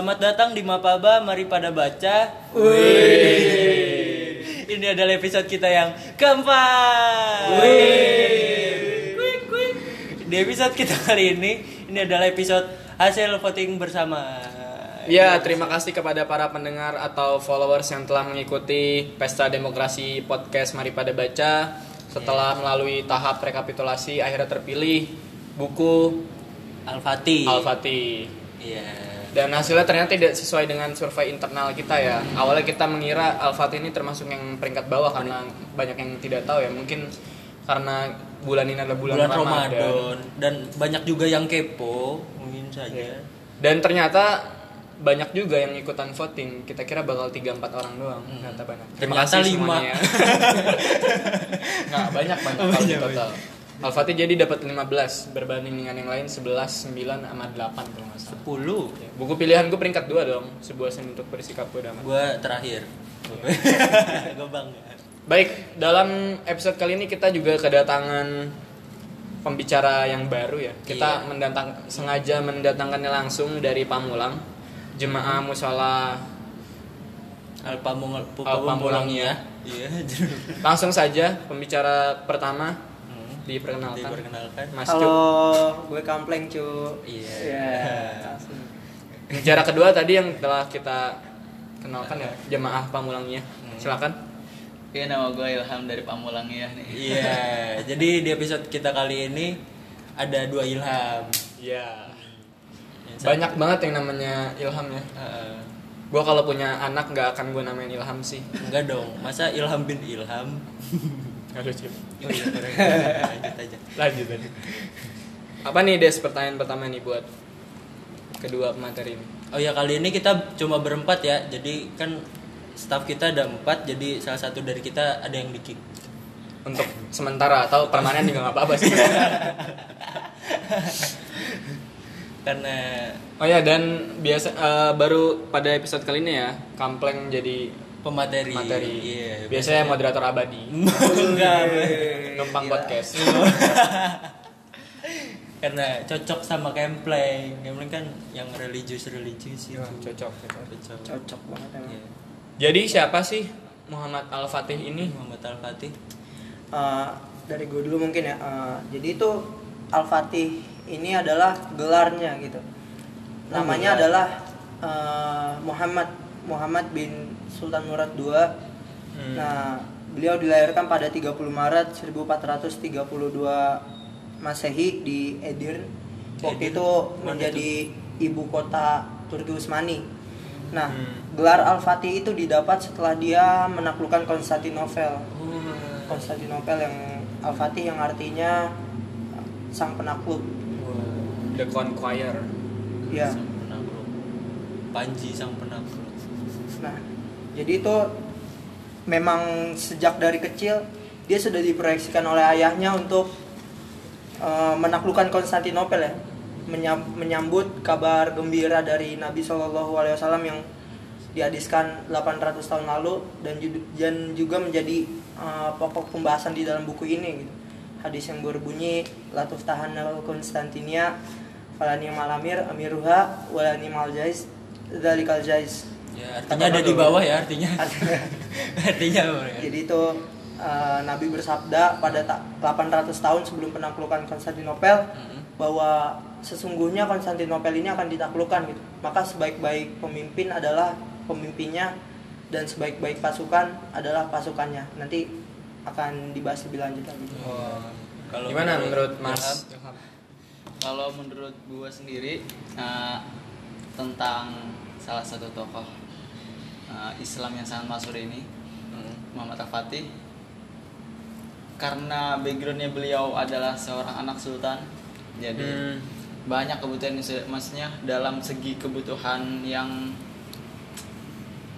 Selamat datang di Mapaba, mari pada baca. Ini adalah episode kita yang keempat. Kuik, kuik. Di episode kita kali ini, ini adalah episode hasil voting bersama. Ya, terima kasih kepada para pendengar atau followers yang telah mengikuti Pesta Demokrasi Podcast Mari Pada Baca. Setelah melalui tahap rekapitulasi, akhirnya terpilih buku Al-Fatih. Al-Fatih. Iya. Dan hasilnya ternyata tidak sesuai dengan survei internal kita ya. Awalnya kita mengira Al-Fatih ini termasuk yang peringkat bawah karena banyak yang tidak tahu ya. Mungkin karena bulan ini adalah bulan, Bulan Ramadan. Ramadan dan banyak juga yang kepo, mungkin saja. Dan ternyata banyak juga yang ikutan voting. Kita kira bakal 3 4 orang doang. Ternyata banyak. Terima Ternyata kasih semuanya. Nggak, banyak banyak Oh, kalau di iya, total. Al-Fatih jadi dapat 15 berbanding dengan yang lain 11 9 sama 8 kalau nggak salah. 10. Ya, Buku pilihanku peringkat 2 dong. Sebuah seni untuk bersikap bodoh amat. Gua terakhir. Gua bangga. Baik, dalam episode kali ini kita juga kedatangan pembicara yang baru ya. Kita Iya. mendatang sengaja mendatangkannya langsung dari Pamulang, jemaah musola. Alpamung Alpamulang, ya. Iya. Langsung saja pembicara pertama Hmm. Diperkenalkan. Diperkenalkan. Mas Cuk. Halo, gue Kampleng cu. Iya. Ya. Pembicara kedua tadi yang telah kita kenalkan ya, jemaah Pamulangnya. Hmm. Silakan. Iya nama gue Ilham dari Pamulang ya nih. Iya. Jadi di episode kita kali ini ada dua ilham. Iya. Satu- Banyak banget yang namanya Ilham ya. Heeh. Gua kalau punya anak nggak akan gue namain Ilham sih. enggak dong. Masa Ilham bin Ilham? Lucu. Oh iya, kurang. Lanjut aja. lanjut lanjut apa nih des pertanyaan pertama nih buat kedua pemateri ini Oh ya kali ini kita cuma berempat ya. Jadi kan staff kita ada empat. Jadi salah satu dari kita ada yang di kick. untuk sementara atau permanen juga nggak apa-apa sih Karena oh ya dan biasa eh, baru pada episode kali ini ya kampleng jadi pemateri. materi Iya. biasanya moderator abadi enggak. numpang podcast karena cocok sama Kempleng Kempleng kan yang religius religius itu cocok cocok cocok Cocok banget emang. Iya. jadi siapa sih Muhammad Al Fatih ini Muhammad Al Fatih Eh, dari gue dulu mungkin ya. Eh, jadi itu Al-Fatih ini adalah gelarnya gitu. Namanya gelar. adalah eh, Muhammad Muhammad bin Sultan Murad II. Hmm. Nah, beliau dilahirkan pada 30 Maret 1432 Masehi di Edirne. Waktu Edirne? itu menjadi ibu kota Turki Utsmani. Nah, Hmm. gelar Al-Fatih itu didapat setelah dia menaklukkan Konstantinopel. oh Konstantinopel yang Al-Fatih yang artinya sang penakluk. The Conqueror Ya. sang penakluk Panji sang jadi itu memang sejak dari kecil dia sudah diproyeksikan oleh ayahnya untuk eh, menaklukkan Konstantinopel ya. Menyam- menyambut kabar gembira dari Nabi Shallallahu alaihi wasallam yang dihadiskan 800 tahun lalu dan ju- dan juga menjadi eh, pokok pembahasan di dalam buku ini gitu. Hadis yang berbunyi latuf tahan Konstantinia falani malamir amiruha walani maljais dzalikal jais ya artinya ada di bawah ya artinya artinya apa ya? Jadi itu uh, Nabi bersabda pada ta- 800 tahun sebelum penaklukan Konstantinopel Mm-mm. bahwa sesungguhnya Konstantinopel ini akan ditaklukkan gitu. Maka sebaik-baik pemimpin adalah pemimpinnya dan sebaik-baik pasukan adalah pasukannya. Nanti akan dibahas lebih lanjut lagi. Oh, kalau gimana menurut Mas? Kalau menurut gue sendiri eh, tentang salah satu tokoh eh, Islam yang sangat masyhur ini Hmm. Muhammad Al Fatih karena backgroundnya beliau adalah seorang anak sultan jadi Hmm. banyak kebutuhan maksudnya dalam segi kebutuhan yang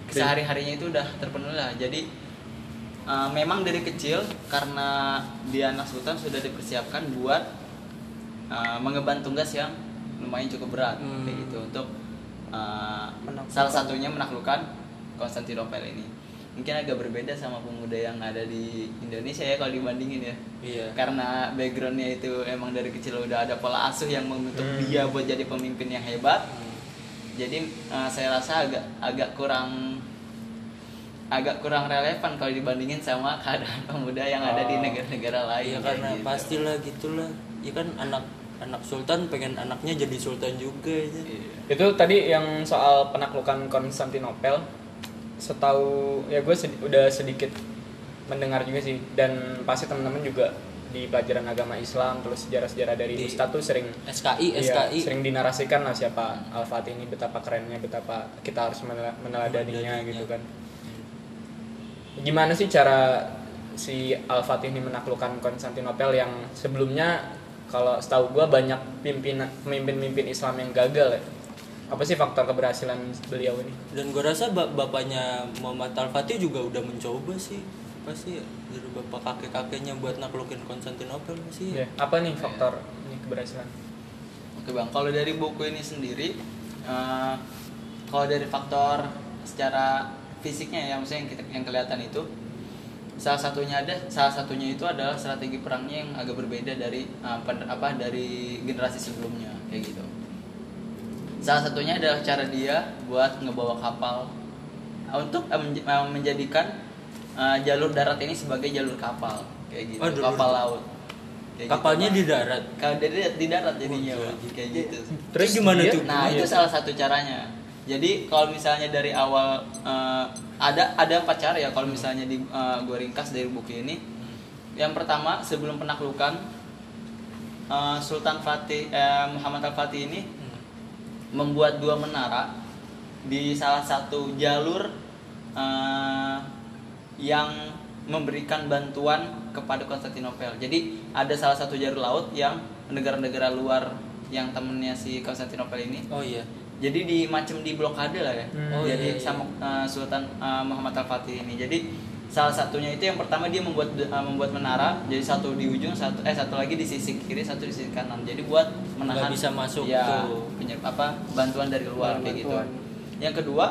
sehari harinya itu udah terpenuhi lah jadi uh, memang dari kecil karena dia anak sultan sudah dipersiapkan buat uh, mengemban tugas yang lumayan cukup berat Hmm. kayak gitu untuk uh, Menaklukkan. salah satunya menaklukkan Konstantinopel ini mungkin agak berbeda sama pemuda yang ada di Indonesia ya kalau dibandingin ya iya karena backgroundnya itu emang dari kecil udah ada pola asuh yang membentuk Hmm. dia buat jadi pemimpin yang hebat jadi eh, saya rasa agak agak kurang agak kurang relevan kalau dibandingin sama keadaan pemuda yang ada di Oh. negara-negara lain kayak karena gitu. pastilah gitulah. Ya kan anak anak sultan pengen anaknya jadi sultan juga ya. Iya. Itu tadi yang soal penaklukan Konstantinopel. Setahu ya gue sedi- udah sedikit mendengar juga sih dan pasti teman-teman juga di pelajaran agama Islam terus sejarah-sejarah dari Di- Ustadz tuh sering SKI iya, SKI. sering dinarasikan lah siapa Al-Fatih ini betapa kerennya betapa kita harus menela- meneladaninya gitu kan. Gimana sih cara si Al-Fatih ini menaklukkan Konstantinopel yang sebelumnya kalau setahu gua banyak pimpinan pemimpin-pemimpin Islam yang gagal ya. Apa sih faktor keberhasilan beliau ini? Dan gue rasa ba- bapaknya Muhammad Al Fatih juga udah mencoba sih pasti ya, dari bapak kakek kakeknya buat naklukin Konstantinopel sih. Ya, apa nih faktor ini keberhasilan? Oke bang, kalau dari buku ini sendiri, eh, kalau dari faktor secara fisiknya ya, maksudnya yang kita yang kelihatan itu, salah satunya ada, salah satunya itu adalah strategi perangnya yang agak berbeda dari pen- apa dari generasi sebelumnya kayak gitu. Salah satunya adalah cara dia buat ngebawa kapal untuk eh, eh, menjadikan eh, jalur darat ini sebagai jalur kapal kayak gitu, Oh, jalur- kapal laut. Kayak gitu, Kapalnya Bang. di darat. Kalau di, di darat jadinya, Oh, Bang. jadi- kayak gitu. Terus gimana tuh? Nah Iya. itu salah satu caranya. Jadi kalau misalnya dari awal eh, ada ada empat cara ya kalau misalnya di gue ringkas dari buku ini. Yang pertama sebelum penaklukan eh, Sultan Fatih eh, Muhammad Al Fatih ini membuat dua menara di salah satu jalur eh, yang memberikan bantuan kepada Konstantinopel. Jadi ada salah satu jalur laut yang negara-negara luar yang temennya si Konstantinopel ini Oh iya. jadi di macam di blokade lah ya Hmm. Oh, jadi iya, iya. sama uh, Sultan uh, Muhammad Al Fatih ini jadi salah satunya itu yang pertama dia membuat uh, membuat menara jadi satu di ujung satu eh satu lagi di sisi kiri satu di sisi kanan jadi buat menahan Nggak bisa masuk ya tuh. penye- apa bantuan dari luar kayak gitu Bantuan. yang kedua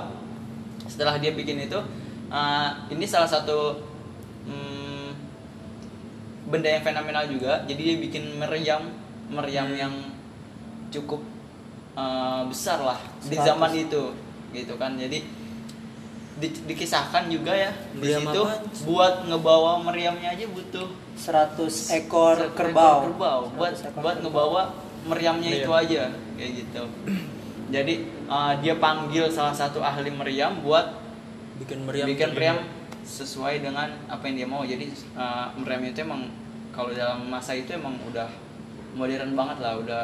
setelah dia bikin itu uh, ini salah satu hmm, benda yang fenomenal juga jadi dia bikin meriam meriam Hmm. yang cukup uh, besar lah di 100. zaman itu gitu kan jadi di- dikisahkan juga ya di Meriam situ buat ngebawa meriamnya aja butuh 100 ekor kerbau. kerbau buat 100 ekor buat kerbau. ngebawa meriamnya Meriam. itu aja kayak gitu jadi uh, dia panggil salah satu ahli meriam buat Bikin meriam. bikin meriam sesuai dengan apa yang dia mau jadi uh, meriam itu emang kalau dalam masa itu emang udah modern banget lah udah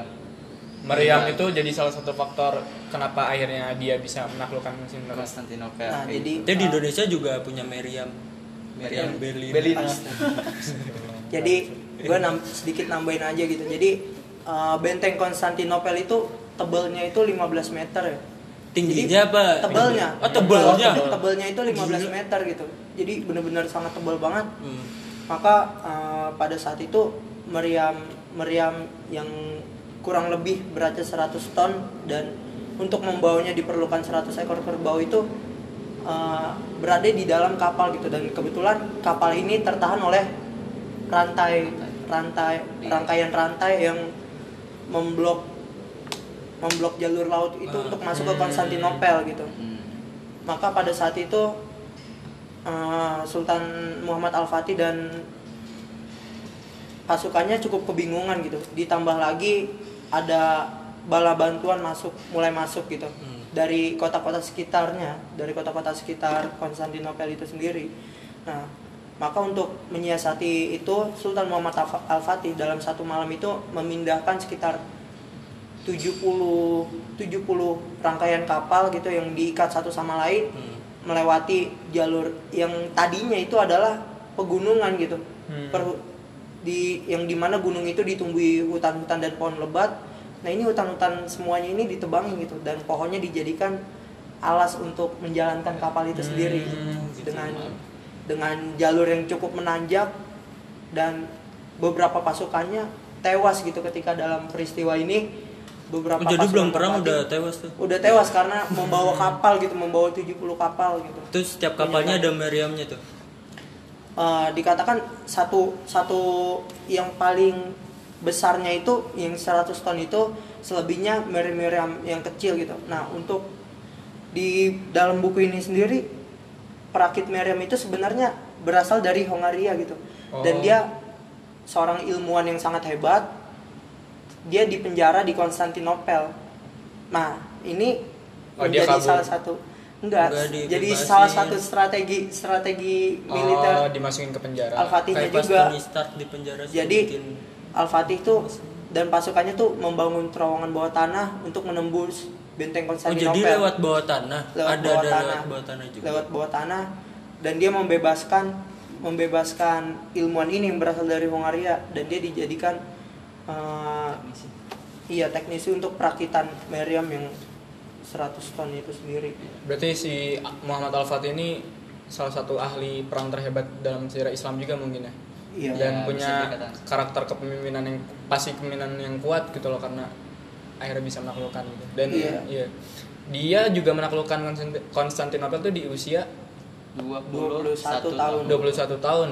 Meriam Iya. itu jadi salah satu faktor kenapa akhirnya dia bisa menaklukkan Konstantinopel. Nah, kayak jadi gitu. Itu di Indonesia juga punya meriam. Meriam Berlin. Berlin. Jadi gue nam sedikit nambahin aja gitu. Jadi eh, benteng Konstantinopel itu tebelnya itu 15 meter ya. Tingginya apa? Tebelnya. Oh, tebelnya. Tebel- Tebelnya itu 15 meter gitu. Jadi bener-bener sangat tebel banget. Hmm. Maka eh, pada saat itu meriam meriam yang kurang lebih beratnya 100 ton dan untuk membawanya diperlukan 100 ekor kerbau itu eh, berada di dalam kapal gitu dan kebetulan kapal ini tertahan oleh rantai rantai rangkaian rantai yang memblok memblok jalur laut itu Ah. untuk masuk ke Konstantinopel gitu Hmm. maka pada saat itu eh, Sultan Muhammad Al Fatih dan pasukannya cukup kebingungan gitu ditambah lagi ada bala bantuan masuk mulai masuk gitu Hmm. dari kota-kota sekitarnya dari kota-kota sekitar Konstantinopel itu sendiri nah maka untuk menyiasati itu Sultan Muhammad Al- Al Fatih dalam satu malam itu memindahkan sekitar 70 70 rangkaian kapal gitu yang diikat satu sama lain Hmm. melewati jalur yang tadinya itu adalah pegunungan gitu. Hmm. Per- di yang di mana gunung itu ditumbuhi hutan-hutan dan pohon lebat. Nah ini hutan-hutan semuanya ini ditebangin gitu dan pohonnya dijadikan alas untuk menjalankan kapal itu sendiri Hmm, gitu. dengan dengan jalur yang cukup menanjak dan beberapa pasukannya tewas gitu ketika dalam peristiwa ini beberapa Oh, jadi belum perang Al-Fatih udah tewas tuh. udah tewas karena membawa kapal gitu membawa 70 kapal gitu Terus setiap kapalnya ada meriamnya tuh. Eh, dikatakan satu satu yang paling besarnya itu yang 100 ton itu selebihnya meriam-meriam yang kecil gitu. Nah, untuk di dalam buku ini sendiri perakit meriam itu sebenarnya berasal dari Hongaria gitu. Dan Oh. dia seorang ilmuwan yang sangat hebat. Dia dipenjara di Konstantinopel. Nah, ini Oh, menjadi salah satu enggak, Enggak, jadi salah satu strategi strategi militer Oh, dimasukin ke penjara. Al-Fatihnya juga. Stark di penjara Jadi Al-Fatih tuh dan pasukannya tuh membangun terowongan bawah tanah untuk menembus benteng Oh Konstantinopel. jadi lewat bawah tanah. Lewat ada bawah ada tanah. lewat bawah tanah juga. Lewat bawah tanah dan dia membebaskan membebaskan ilmuwan ini yang berasal dari Hongaria dan dia dijadikan eh, iya teknisi untuk perakitan meriam yang 100 ton itu sendiri. Berarti si Muhammad Al-Fatih ini salah satu ahli perang terhebat dalam sejarah Islam juga mungkin ya. Iya. yang Ya, punya karakter kepemimpinan yang pasti kepemimpinan yang kuat gitu loh karena akhirnya bisa menaklukkan gitu. Dan Iya. iya. Dia juga menaklukkan Konstanti- Konstantinopel tuh di usia 21 21 tahun. 21 tahun.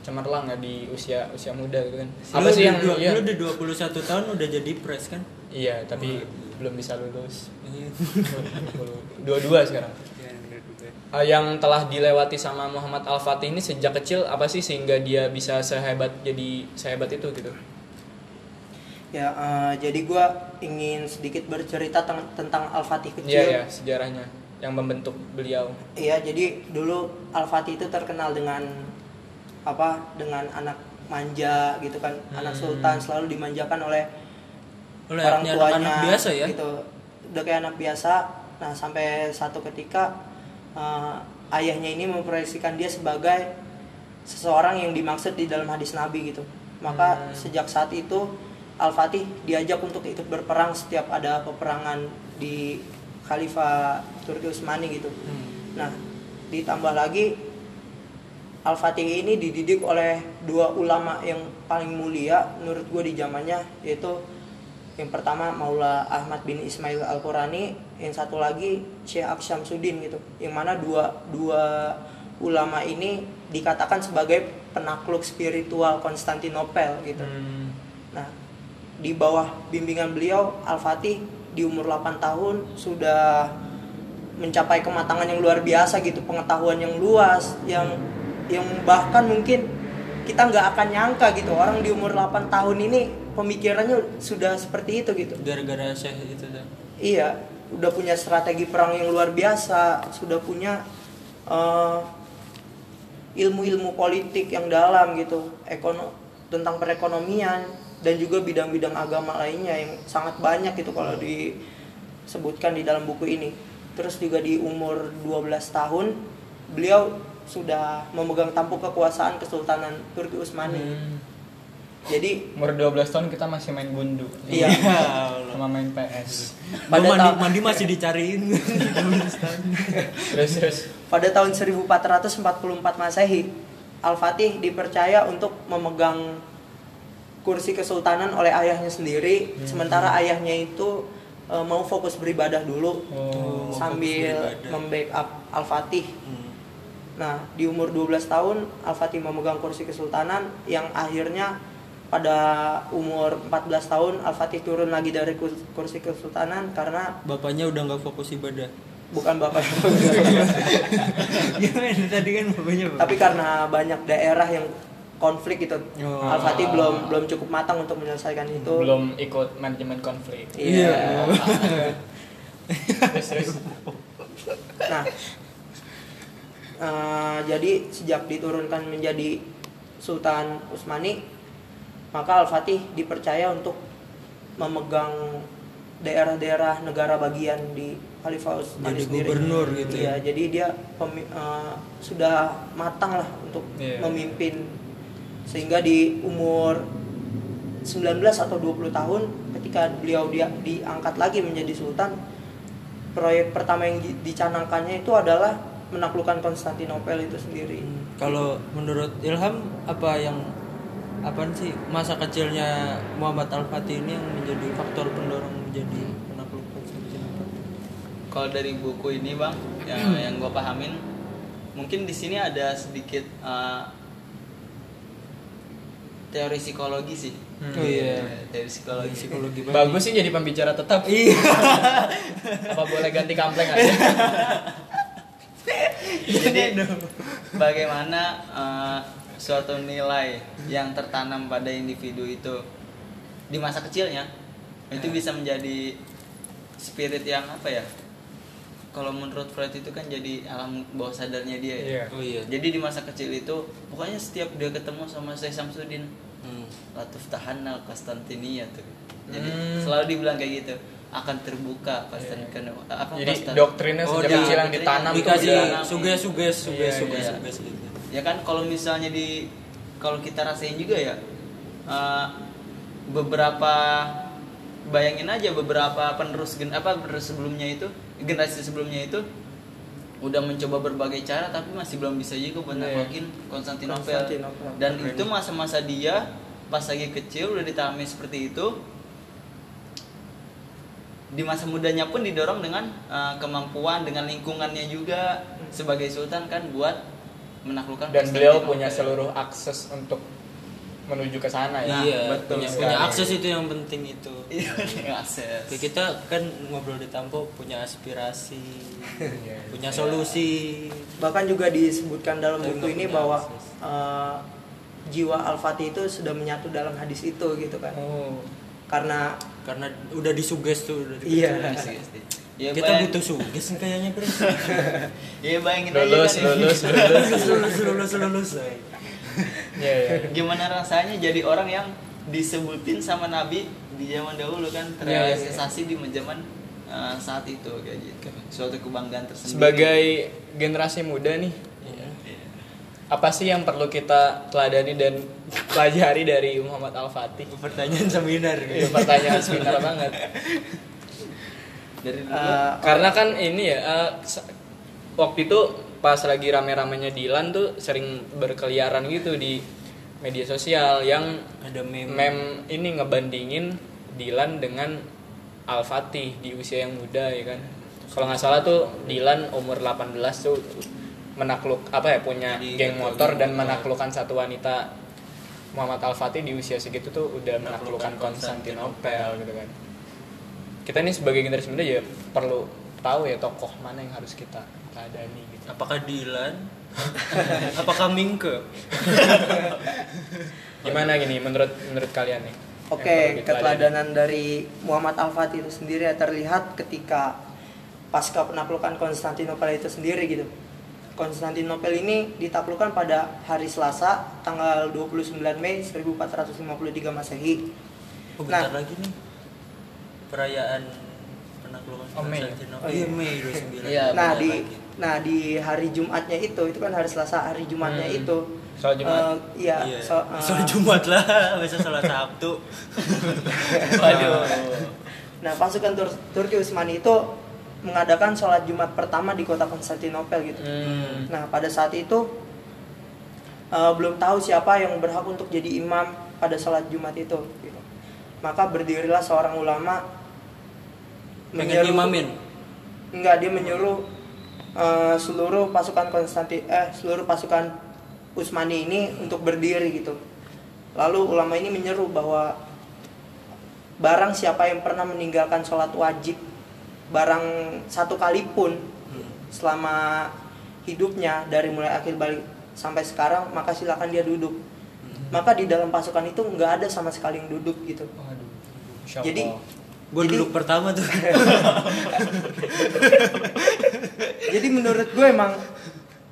Cemerlang ya di usia usia muda gitu kan. Lu Apa sih di yang dua, iya, lu di 21 tahun udah jadi pres kan? iya, tapi belum bisa lulus. Iya. Dua-dua sekarang. Uh, yang telah dilewati sama Muhammad Al Fatih ini sejak kecil apa sih sehingga dia bisa sehebat jadi sehebat itu gitu? Ya, eh, jadi gua ingin sedikit bercerita tentang Al-Fatih kecil. Iya ya sejarahnya yang membentuk beliau. Iya, jadi dulu Al-Fatih itu terkenal dengan apa? Dengan anak manja gitu kan, anak Hmm. sultan selalu dimanjakan oleh Oleh orang tuanya. anak biasa ya. Gitu. Udah kayak anak biasa. Nah, sampai satu ketika eh, ayahnya ini memproyeksikan dia sebagai seseorang yang dimaksud di dalam hadis Nabi gitu. Maka Hmm. sejak saat itu Al-Fatih diajak untuk ikut berperang setiap ada peperangan di Khalifah Turki Utsmani gitu. Hmm. Nah, ditambah lagi Al-Fatih ini dididik oleh dua ulama yang paling mulia menurut gue di zamannya yaitu yang pertama Maula Ahmad bin Ismail Al-Qurani, yang satu lagi Syekh Aksyam Sudin gitu. Yang mana dua dua ulama ini dikatakan sebagai penakluk spiritual Konstantinopel gitu. Hmm. Nah, di bawah bimbingan beliau Al-Fatih di umur 8 tahun sudah mencapai kematangan yang luar biasa gitu, pengetahuan yang luas yang yang bahkan mungkin kita nggak akan nyangka gitu orang di umur 8 tahun ini pemikirannya sudah seperti itu gitu. Gara-gara Syekh itu tuh. Iya, udah punya strategi perang yang luar biasa, sudah punya eh, ilmu-ilmu politik yang dalam gitu, ekono tentang perekonomian dan juga bidang-bidang agama lainnya yang sangat banyak gitu kalau disebutkan di dalam buku ini. Terus juga di umur 12 tahun beliau sudah memegang tampuk kekuasaan Kesultanan Turki Utsmani. Hmm. Jadi Umur 12 tahun kita masih main gundu. Iya. Ya. Sama main PS. Pada mandi, mandi masih dicariin. terus terus. Pada tahun 1444 Masehi, Al-Fatih dipercaya untuk memegang kursi kesultanan oleh ayahnya sendiri, sementara ayahnya itu e, mau fokus beribadah dulu Oh. sambil membackup Al-Fatih. Hmm. Nah, di umur 12 tahun Al-Fatih memegang kursi kesultanan yang akhirnya pada umur 14 tahun Al-Fatih turun lagi dari kursi kesultanan karena Bapaknya udah nggak fokus ibadah. bukan bapak Gimana tadi kan bapaknya Pak? tapi karena banyak daerah yang konflik gitu Oh. Al-Fatih belum belum cukup matang untuk menyelesaikan itu Belum ikut manajemen konflik. iya terus terus. nah eh, jadi sejak diturunkan menjadi Sultan Utsmani maka Al-Fatih dipercaya untuk memegang daerah-daerah negara bagian di Khalifah Utsmani Jadi sendiri. gubernur gitu Iya, ya? jadi dia pemi- eh, sudah matang lah untuk Iya. memimpin sehingga di umur 19 atau 20 tahun ketika beliau dia diangkat lagi menjadi sultan proyek pertama yang di- dicanangkannya itu adalah menaklukkan Konstantinopel itu sendiri. Kalau menurut Ilham apa yang apa sih masa kecilnya Muhammad Al Fatih ini yang menjadi faktor pendorong menjadi penakluk? Kalau dari buku ini bang, yang yang gue pahamin, mungkin di sini ada sedikit uh, teori psikologi sih. Hmm. Iya. Teori psikologi. Psikologi. Bagus sih jadi pembicara tetap. Iya. Apa boleh ganti kampleng aja? Jadi bagaimana eh, suatu nilai yang tertanam pada individu itu di masa kecilnya itu bisa menjadi spirit yang apa ya? Kalau menurut Freud itu kan jadi alam bawah sadarnya dia ya. Iya. Oh iya. Jadi di masa kecil itu pokoknya setiap dia ketemu sama Syekh Samsudin Hmm. Latuf Tahanal Konstantinia tuh. Jadi Hmm. selalu dibilang kayak gitu akan terbuka Konstantin apa Jadi Konstan- doktrinnya Oh, sejak di- kecil yang ditanam tuh Dikasih suges-suges, suges-suges, Iya, suges gitu. Ya kan kalau misalnya di kalau kita rasain juga ya eh, beberapa bayangin aja beberapa penerus gen apa penerus sebelumnya itu generasi sebelumnya itu udah mencoba berbagai cara tapi masih belum bisa juga buat Iya. naklukin Konstantinopel Konstantinopel. dan Keren. itu masa-masa dia pas lagi kecil udah ditanami seperti itu di masa mudanya pun didorong dengan uh, kemampuan dengan lingkungannya juga sebagai sultan kan buat menaklukkan dan beliau punya seluruh akses untuk menuju ke sana ya. Nah, iya, betul punya, sekali. punya akses itu yang penting itu. Iya, punya akses. Kayak kita kan ngobrol di Tampo punya aspirasi, Iya. punya solusi. bahkan juga disebutkan dalam buku ini bahwa eh, jiwa Al-Fatih itu sudah menyatu dalam hadis itu gitu kan Oh. karena Karena udah disuges tuh udah Iya. Ya, kita bayang- butuh suges nih kayaknya Pres. Iya bayangin Lulus, aja kan lulus, lulus. lulus lulus lulus lulus. Iya, iya. gimana rasanya jadi orang yang disebutin sama Nabi di zaman dahulu kan Iya, iya. terrealisasi di zaman uh, saat itu kayak gitu. Suatu kebanggaan tersendiri. Sebagai generasi muda nih, Iya. apa sih yang perlu kita teladani dan pelajari dari Muhammad Al-Fatih? Pertanyaan seminar Itu gitu. pertanyaan seminar banget. dari dulu eh, Karena kan ini ya, se- waktu itu pas lagi rame-ramenya Dilan tuh sering berkeliaran gitu di media sosial yang Ada meme. mem ini ngebandingin Dilan dengan Al-Fatih di usia yang muda ya kan. Kalau nggak salah tuh Dilan umur 18 tuh menakluk apa ya punya Jadi geng ketua motor dan menaklukkan satu wanita Muhammad Al-Fatih di usia segitu tuh udah menaklukkan Konstantinopel gitu kan. Kita nih sebagai generasi muda ya perlu tahu ya tokoh mana yang harus kita teladani gitu. Apakah Dilan? Apakah Mingke? Gimana gini menurut menurut kalian nih? Oke, diteladani? keteladanan dari Muhammad Al-Fatih itu sendiri ya terlihat ketika pasca penaklukan Konstantinopel itu sendiri gitu. Konstantinopel ini ditaklukkan pada hari Selasa tanggal 29 Mei 1453 Masehi. Oh, Nah. lagi nih. Perayaan penaklukan Oh. Konstantinopel. Oh, Iya, iya. Mei 29. Iya. nah, di lagi. nah di hari Jumatnya itu, itu kan hari Selasa, hari Jumatnya Hmm. itu Sholat Jumat. eh, iya, Iya. so- eh, Sholat Jumat lah, besok sholat Sabtu. Waduh. Nah, pasukan Tur- Turki Utsmani itu mengadakan sholat Jumat pertama di kota Konstantinopel gitu. Hmm. Nah, pada saat itu eh, belum tahu siapa yang berhak untuk jadi imam pada sholat Jumat itu. Gitu. Maka berdirilah seorang ulama Pengen imamin. Enggak, dia menyuruh eh, seluruh pasukan Konstanti eh seluruh pasukan Utsmani ini untuk berdiri gitu. Lalu ulama ini menyeru bahwa barang siapa yang pernah meninggalkan sholat wajib barang satu kali pun selama hidupnya dari mulai akhir balik sampai sekarang maka silakan dia duduk. Maka di dalam pasukan itu nggak ada sama sekali yang duduk gitu. Waduh. Jadi. Gue Jadi- duduk pertama tuh. Jadi menurut gue emang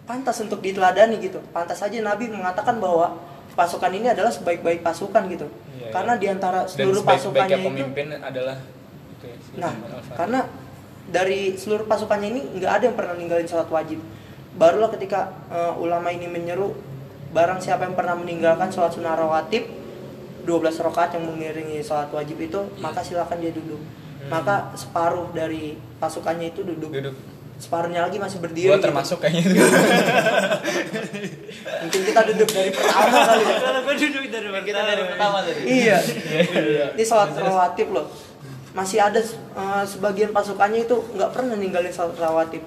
pantas untuk diteladani gitu. Pantas aja Nabi mengatakan bahwa pasukan ini adalah sebaik-baik pasukan gitu. Iya, karena iya. di antara dan seluruh sebaik-baiknya pasukannya itu pemimpin adalah itu ya, Nah, karena dari seluruh pasukannya ini nggak ada yang pernah ninggalin sholat wajib. Barulah ketika eh, ulama ini menyeru barang siapa yang pernah meninggalkan sholat sunnah rawatib 12 rakaat yang mengiringi sholat wajib itu maka silakan dia duduk. Maka separuh dari pasukannya itu duduk. duduk Separuhnya lagi masih berdiri. gua gitu. termasuk kayaknya Mungkin kita duduk dari pertama kali. ya. Duduk dari Kita dari pertama tadi. iya. Ini sholat rawatib loh. Masih ada eh, sebagian pasukannya itu nggak pernah ninggalin sholat rawatib.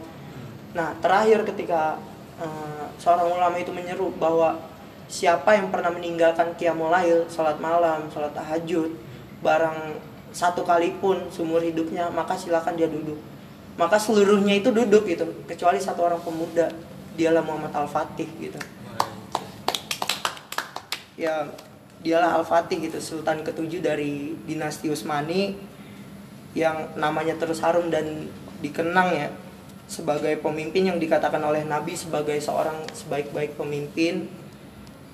Nah terakhir ketika eh, seorang ulama itu menyeru bahwa siapa yang pernah meninggalkan qiyamul lail, sholat malam, sholat tahajud, barang satu kali pun seumur hidupnya, maka silakan dia duduk. Maka seluruhnya itu duduk gitu, kecuali satu orang pemuda, dialah Muhammad Al-Fatih gitu. Ya, dialah Al-Fatih gitu, sultan ketujuh dari dinasti Utsmani yang namanya terus harum dan dikenang ya sebagai pemimpin yang dikatakan oleh Nabi sebagai seorang sebaik-baik pemimpin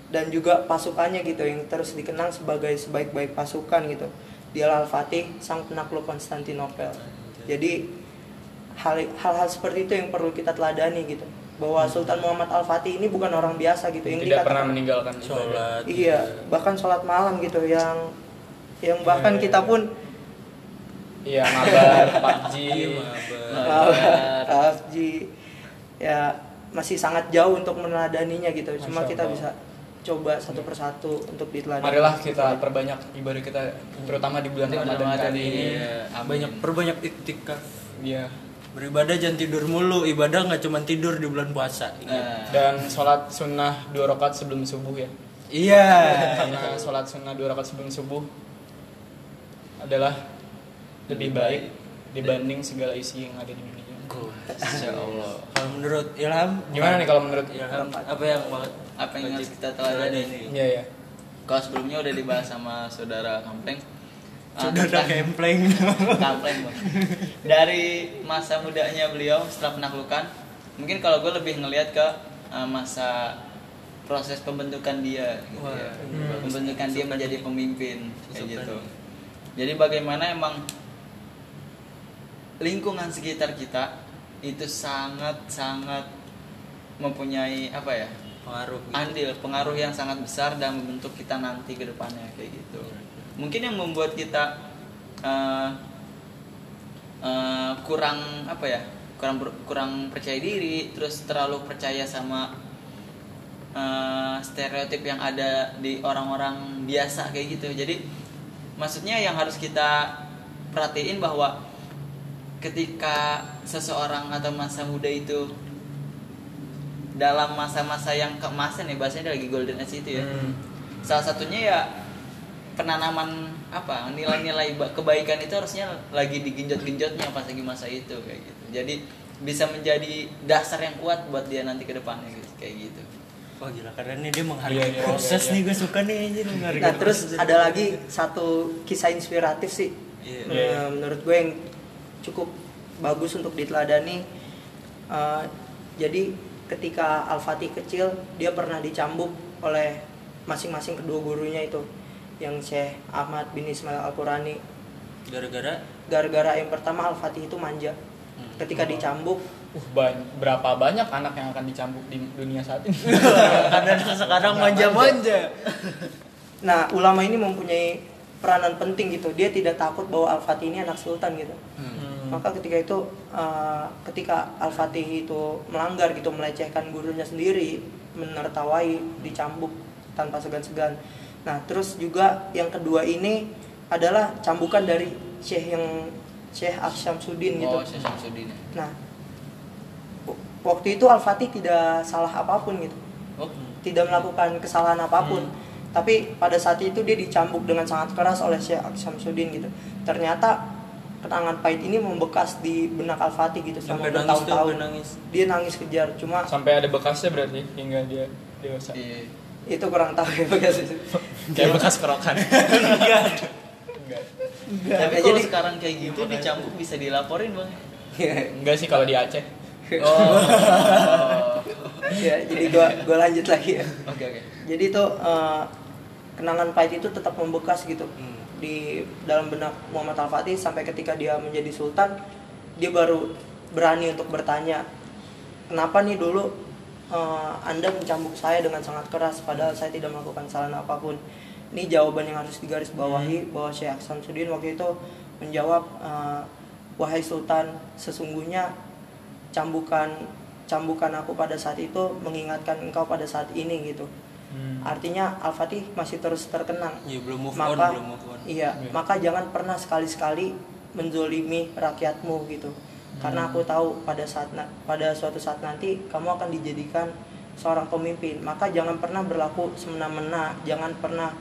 dan juga pasukannya gitu yang terus dikenang sebagai sebaik-baik pasukan gitu. Dialah Al-Fatih, sang penakluk Konstantinopel. Jadi hal hal seperti itu yang perlu kita teladani gitu. Bahwa Sultan Muhammad Al-Fatih ini bukan orang biasa gitu yang Tidak pernah dikatakan- meninggalkan sholat Iya, bahkan sholat malam gitu yang yang bahkan kita pun Iya, mabar, PUBG. Iya, mabar. PUBG ya masih sangat jauh untuk meneladaninya gitu. Cuma kita Allah. bisa coba satu persatu untuk diteladani. Marilah kita perbanyak ibadah kita terutama di bulan Ramadan kali ini. Iya, banyak perbanyak iktikaf Iya. beribadah jangan tidur mulu ibadah nggak cuma tidur di bulan puasa Nah, Dan sholat sunnah dua rakaat sebelum subuh ya. iya Karena sholat sunnah dua rakaat sebelum subuh adalah lebih baik dibanding segala isi yang ada di dunia. Insya Allah. kalau menurut Ilham Gimana nih kalau menurut Ilham apa yang Apa yang harus kita teladani? Iya ya. Kalau sebelumnya udah dibahas sama saudara Kampleng. Ah, kempleng Kampleng Bang. Dari masa mudanya beliau setelah penaklukan, mungkin kalau gue lebih ngelihat ke uh, masa proses pembentukan dia, gitu Wah, ya. hmm. pembentukan dia menjadi pemimpin kayak gitu. Jadi bagaimana emang lingkungan sekitar kita itu sangat sangat mempunyai apa ya pengaruh gitu. andil pengaruh yang sangat besar dalam membentuk kita nanti ke depannya kayak gitu mungkin yang membuat kita eh, eh, kurang apa ya kurang kurang percaya diri terus terlalu percaya sama eh, stereotip yang ada di orang-orang biasa kayak gitu jadi maksudnya yang harus kita perhatiin bahwa ketika seseorang atau masa muda itu dalam masa-masa yang keemasan ya bahasanya lagi golden age itu ya Hmm. salah satunya ya penanaman apa nilai-nilai ba- kebaikan itu harusnya lagi digenjot-genjotnya pas lagi masa itu kayak gitu jadi bisa menjadi dasar yang kuat buat dia nanti ke depannya gitu kayak gitu Wah gila keren nih dia menghargai Iya, iya, proses iya, iya. nih gue suka nih anjir menghargai Nah, terus proses. ada lagi satu kisah inspiratif sih. Iya. Eh, Iya. menurut gue yang cukup bagus untuk diteladani. Eh, jadi ketika Al-Fatih kecil, dia pernah dicambuk oleh masing-masing kedua gurunya itu. Yang Syekh Ahmad bin Ismail Al-Qurani. gara-gara Gara-gara yang pertama Al-Fatih itu manja. Hmm. Ketika dicambuk, Uh, ban- berapa banyak anak yang akan dicambuk di dunia saat ini? karena sekarang manja-manja nah ulama ini mempunyai peranan penting gitu. Dia tidak takut bahwa Al-Fatih ini anak sultan gitu. Hmm. Maka ketika itu uh, ketika Al-Fatih itu melanggar gitu melecehkan gurunya sendiri menertawai dicambuk tanpa segan-segan. Nah terus juga yang kedua ini adalah cambukan dari Syekh yang Syekh Asyamsuddin gitu. Oh Syekh Samsudin ya. nah waktu itu Al-Fatih tidak salah apa pun gitu. Oh. Tidak melakukan kesalahan apa pun. Tapi pada saat itu dia dicambuk dengan sangat keras oleh Syekh Samsudin gitu. Ternyata kenangan pahit ini membekas di benak Al-Fatih gitu sampai selama bertahun-tahun. dia nangis kejar cuma Sampai ada bekasnya berarti hingga dia dewasa. iya. Itu kurang tahu ya bekas itu Kayak bekas kerokan. Enggak. tapi Ya, kalau jadi- sekarang kayak gitu dicambuk bisa dilaporin bang? Enggak sih kalau di Aceh. oh. Ya jadi gua gua lanjut lagi. Ya oke oke. Jadi itu eh, kenangan pahit itu tetap membekas gitu. Hmm. Di dalam benak Muhammad Al-Fatih sampai ketika dia menjadi sultan dia baru berani untuk bertanya kenapa nih dulu eh, anda mencambuk saya dengan sangat keras padahal saya tidak melakukan kesalahan apa pun? Ini jawaban yang harus digarisbawahi bahwa Syekh Samsudin waktu itu menjawab eh, wahai sultan sesungguhnya cambukan cambukan aku pada saat itu mengingatkan engkau pada saat ini gitu Hmm. artinya Al-Fatih masih terus terkenang. Ya belum move maka on belum move on. iya Iya. maka jangan pernah sekali-sekali menzolimi rakyatmu gitu. Karena aku tahu pada saat pada suatu saat nanti kamu akan dijadikan seorang pemimpin. Maka jangan pernah berlaku semena-mena jangan pernah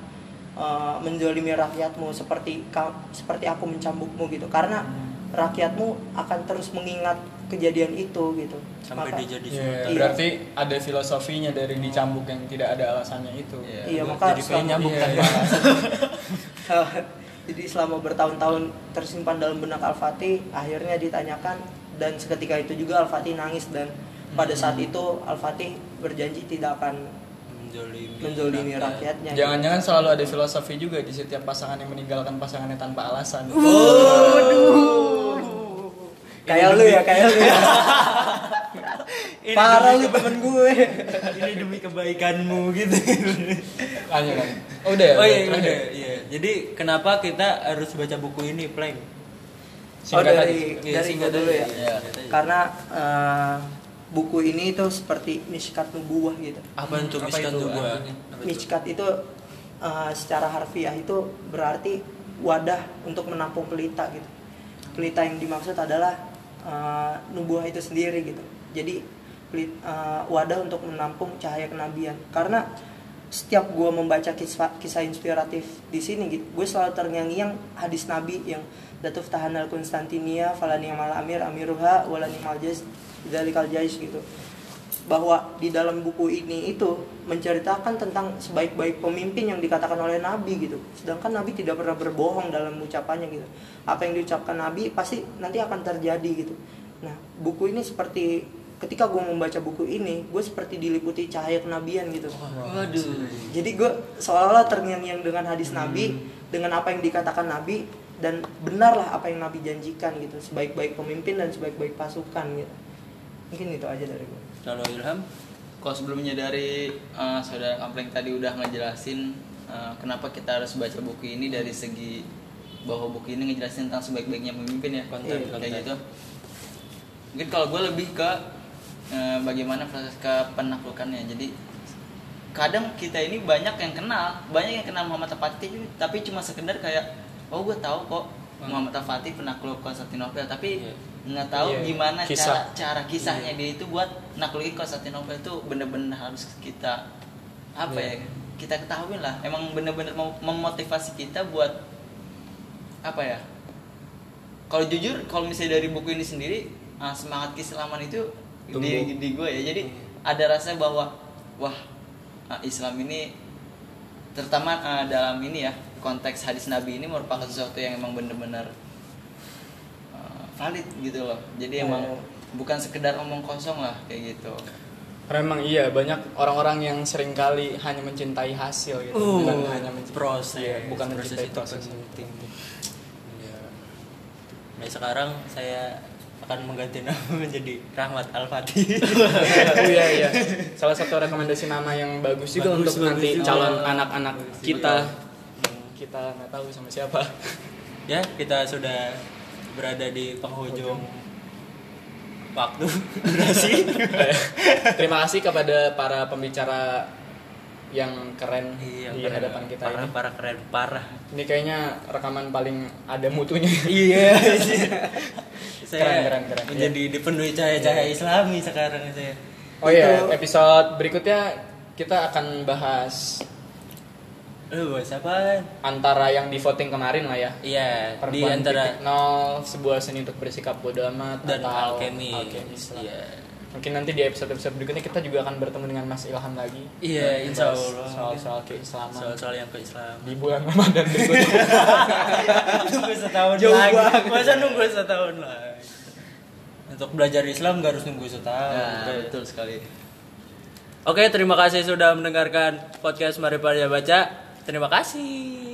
uh, menzolimi rakyatmu seperti seperti aku mencambukmu gitu. Karena rakyatmu akan terus mengingat kejadian itu gitu sampai Maka- dia jadi Iya, sultan. Iya. berarti ada filosofinya dari dicambuk yang tidak ada alasannya itu. Iya. iya maka jadi selama- nyambung Iya, tanpa iya. alasan. jadi selama bertahun-tahun tersimpan dalam benak Al-Fatih akhirnya ditanyakan dan seketika itu juga Al-Fatih nangis dan pada saat itu Al-Fatih berjanji tidak akan menzolimi, menzolimi rakyat. rakyatnya Jangan-jangan selalu ada filosofi juga di setiap pasangan yang meninggalkan pasangannya tanpa alasan. Kayak lu ya kayak lu ya Ini parah lu temen gue ini demi kebaikanmu gitu. Hanya kan. Oh, udah ya? oh iya, terakhir. udah, iya. Jadi kenapa kita harus baca buku ini, Plank? oh dari aja. Iya, dari singkat gue dulu ya Iya, aja. karena eh, buku ini itu seperti miskat nubuah gitu Apa itu? Apa itu? Miskat itu uh, secara harfiah itu berarti wadah untuk menampung pelita gitu. Pelita yang dimaksud adalah uh, nubuah itu sendiri gitu. Jadi uh, wadah untuk menampung cahaya kenabian. Karena setiap gua membaca kisah, kisah inspiratif di sini gitu, gue selalu terngiang-ngiang hadis Nabi yang Datuf Tahanal Konstantinia Falani Amal Amir Amiruha Walani Maljaz Dalikal Jais gitu bahwa di dalam buku ini itu menceritakan tentang sebaik-baik pemimpin yang dikatakan oleh Nabi gitu. Sedangkan Nabi tidak pernah berbohong dalam ucapannya gitu. Apa yang diucapkan Nabi pasti nanti akan terjadi gitu. Nah, buku ini seperti ketika gue membaca buku ini, gue seperti diliputi cahaya kenabian gitu. Waduh. Jadi gue seolah-olah terngiang-ngiang dengan hadis Nabi, dengan apa yang dikatakan Nabi dan benarlah apa yang Nabi janjikan gitu. Sebaik-baik pemimpin dan sebaik-baik pasukan gitu. Mungkin itu aja dari gue. Kalau Ilham, Kalau sebelumnya dari eh, saudara Kampleng tadi udah ngejelasin eh, kenapa kita harus baca buku ini dari segi bahwa buku ini ngejelasin tentang sebaik-baiknya pemimpin ya Konten, Iya, kayak gitu. Mungkin kalau gue lebih ke eh, bagaimana proses kepenaklukannya. Jadi kadang kita ini banyak yang kenal, banyak yang kenal Muhammad Al-Fatih tapi cuma sekedar kayak oh gue tahu kok Muhammad Al-Fatih penakluk Konstantinopel tapi Iya. Nggak tahu Iya, gimana kisah. cara cara kisahnya dia itu buat naklukin Konstantinopel itu bener-bener harus kita apa Iya. ya kita ketahui lah emang bener-bener memotivasi kita buat apa ya kalau jujur kalau misalnya dari buku ini sendiri ah, semangat keislaman itu di, Tumbuh. di gue ya jadi ada rasa bahwa wah ah, Islam ini terutama ah, dalam ini ya konteks hadis Nabi ini merupakan sesuatu yang emang bener-bener valid gitu loh jadi emang Oh. bukan sekedar omong kosong lah kayak gitu Karena emang iya banyak orang-orang yang sering kali hanya mencintai hasil gitu, Uh, bukan hanya mencintai proses. Iya, bukan Proses mencintai itu proses. penting. Iya. Nah sekarang saya akan mengganti nama menjadi Rahmat Al Fatih. iya iya. Salah satu rekomendasi nama yang bagus juga Bagus, untuk bagus nanti juga. calon anak-anak kita. juga. Kita nggak tahu sama siapa. ya kita sudah berada di penghujung waktu durasi. Terima kasih kepada para pembicara yang keren Iya, di keren. hadapan kita parah, ini. parah keren parah. Ini kayaknya rekaman paling ada mutunya. Iya. saya Keren, keren, keren. menjadi dipenuhi cahaya-cahaya Islami sekarang saya. Oh iya, episode berikutnya kita akan bahas Lu bahas apaan? antara yang di voting kemarin lah ya. Iya, di Perempuan antara nol sebuah seni untuk bersikap bodoh amat dan atau alkemi. alkemis lah. Iya. Mungkin nanti di episode-episode berikutnya kita juga akan bertemu dengan Mas Ilham lagi. Iya, insya Allah. Soal-soal keislaman Soal-soal yang keislaman. di bulan Ramadan berikutnya. nunggu setahun Jauh lagi. banget. Masa nunggu setahun lagi? Untuk belajar Islam gak harus nunggu setahun. nah, Oke. betul sekali Oke, terima kasih sudah mendengarkan podcast Mari Pada Baca. Terima kasih.